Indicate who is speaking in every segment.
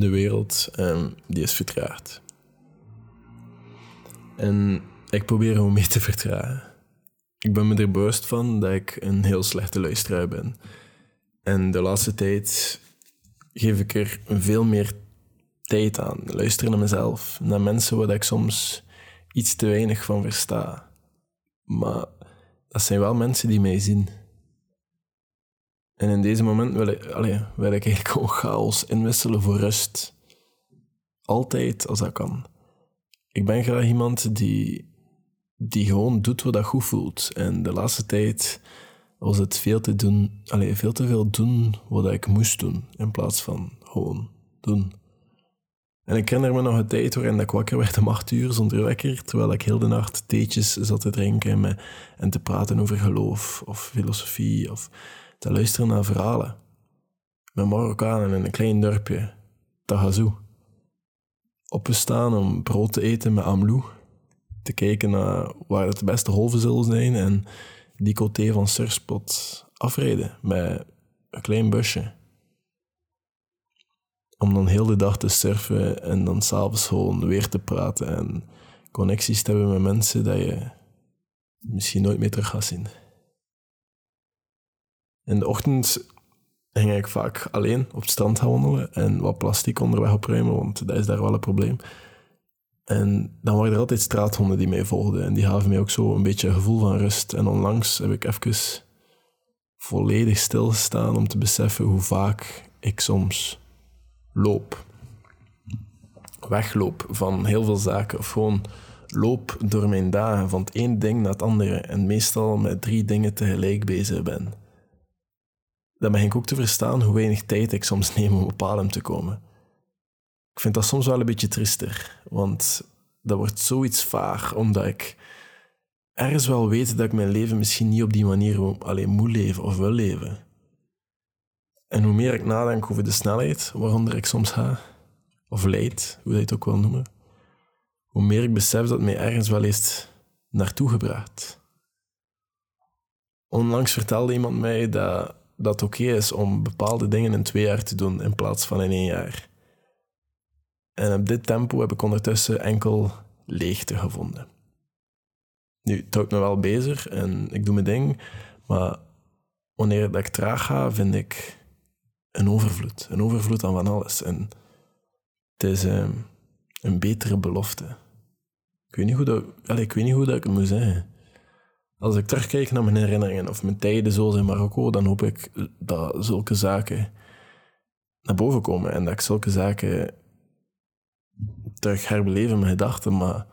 Speaker 1: de wereld die is vertraagd. En ik probeer om mee te vertragen. Ik ben me er bewust van dat ik een heel slechte luisteraar ben. En de laatste tijd geef ik er veel meer tijd aan. Luisteren naar mezelf, naar mensen waar ik soms iets te weinig van versta. Maar dat zijn wel mensen die mij zien. En in deze moment wil ik, allez, wil ik eigenlijk gewoon chaos inwisselen voor rust. Altijd als dat kan. Ik ben graag iemand die, die gewoon doet wat dat goed voelt. En de laatste tijd was het veel te, doen, allez, veel te veel doen wat ik moest doen, in plaats van gewoon doen. En ik herinner me nog een tijd waarin ik wakker werd om acht uur zonder wekker, terwijl ik heel de nacht theetjes zat te drinken en, en te praten over geloof of filosofie of te luisteren naar verhalen. Met Marokkanen in een klein dorpje, Tagazou. Opgestaan om brood te eten met Amlou, te kijken naar waar het de beste golven zullen zijn en die coté van Surspot afrijden met een klein busje om dan heel de dag te surfen en dan s'avonds gewoon weer te praten en connecties te hebben met mensen dat je misschien nooit meer terug gaat zien. In de ochtend ging ik vaak alleen op het strand gaan wandelen en wat plastic onderweg opruimen, want dat is daar wel een probleem. En dan waren er altijd straathonden die mij volgden en die gaven mij ook zo een beetje een gevoel van rust. En onlangs heb ik even volledig stilgestaan om te beseffen hoe vaak ik soms loop. Wegloop van heel veel zaken. Of gewoon loop door mijn dagen van het één ding naar het andere. En meestal met drie dingen tegelijk bezig ben. Dan begin ik ook te verstaan hoe weinig tijd ik soms neem om op adem te komen. Ik vind dat soms wel een beetje triester. Want dat wordt zoiets vaag, omdat ik ergens wel weet dat ik mijn leven misschien niet op die manier alleen moet leven of wil leven. En hoe meer ik nadenk over de snelheid waaronder ik soms ga, of leid, hoe je het ook wil noemen, hoe meer ik besef dat mij ergens wel heeft naartoe gebracht. Onlangs vertelde iemand mij dat dat oké is om bepaalde dingen in twee jaar te doen in plaats van in één jaar. En op dit tempo heb ik ondertussen enkel leegte gevonden. Nu, het houdt me wel bezig en ik doe mijn ding, maar wanneer ik traag ga, vind ik een overvloed. Een overvloed aan van alles. En het is um, een betere belofte. Ik weet niet hoe dat, ik weet niet hoe dat ik het moet zeggen. Als ik terugkijk naar mijn herinneringen of mijn tijden zoals in Marokko, dan hoop ik dat zulke zaken naar boven komen en dat ik zulke zaken terug herbeleven in mijn gedachten, maar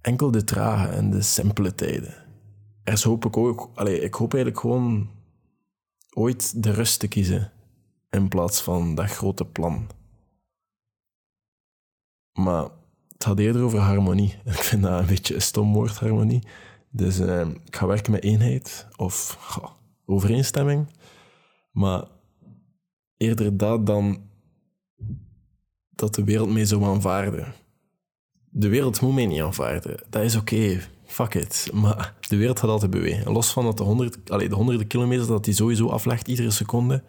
Speaker 1: enkel de trage en de simpele tijden. Er hoop ik ook, ik hoop eigenlijk gewoon ooit de rust te kiezen in plaats van dat grote plan. Maar het gaat eerder over harmonie. Ik vind dat een beetje een stom woord, harmonie. Dus uh, ik ga werken met eenheid of overeenstemming. Maar eerder dat dan dat de wereld mij zo aanvaarden. De wereld moet mij niet aanvaarden. Dat is oké fuck it. Maar de wereld gaat altijd bewegen. Los van dat de, honderd, de honderden kilometers dat hij sowieso aflegt iedere seconde,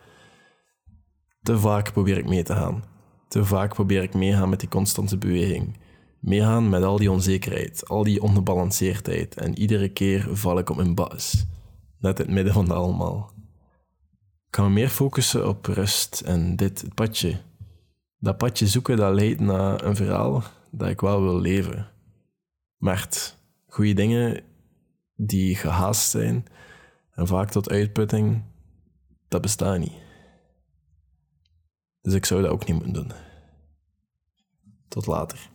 Speaker 1: te vaak probeer ik mee te gaan. Te vaak probeer ik meegaan met die constante beweging. Meegaan met al die onzekerheid, al die ongebalanceerdheid. En iedere keer val ik op mijn bas. Net in het midden van allemaal. Ik kan me meer focussen op rust en dit, het padje. Dat padje zoeken dat leidt naar een verhaal dat ik wel wil leven. Maar goede dingen die gehaast zijn en vaak tot uitputting, dat bestaat niet. Dus ik zou dat ook niet moeten doen. Tot later.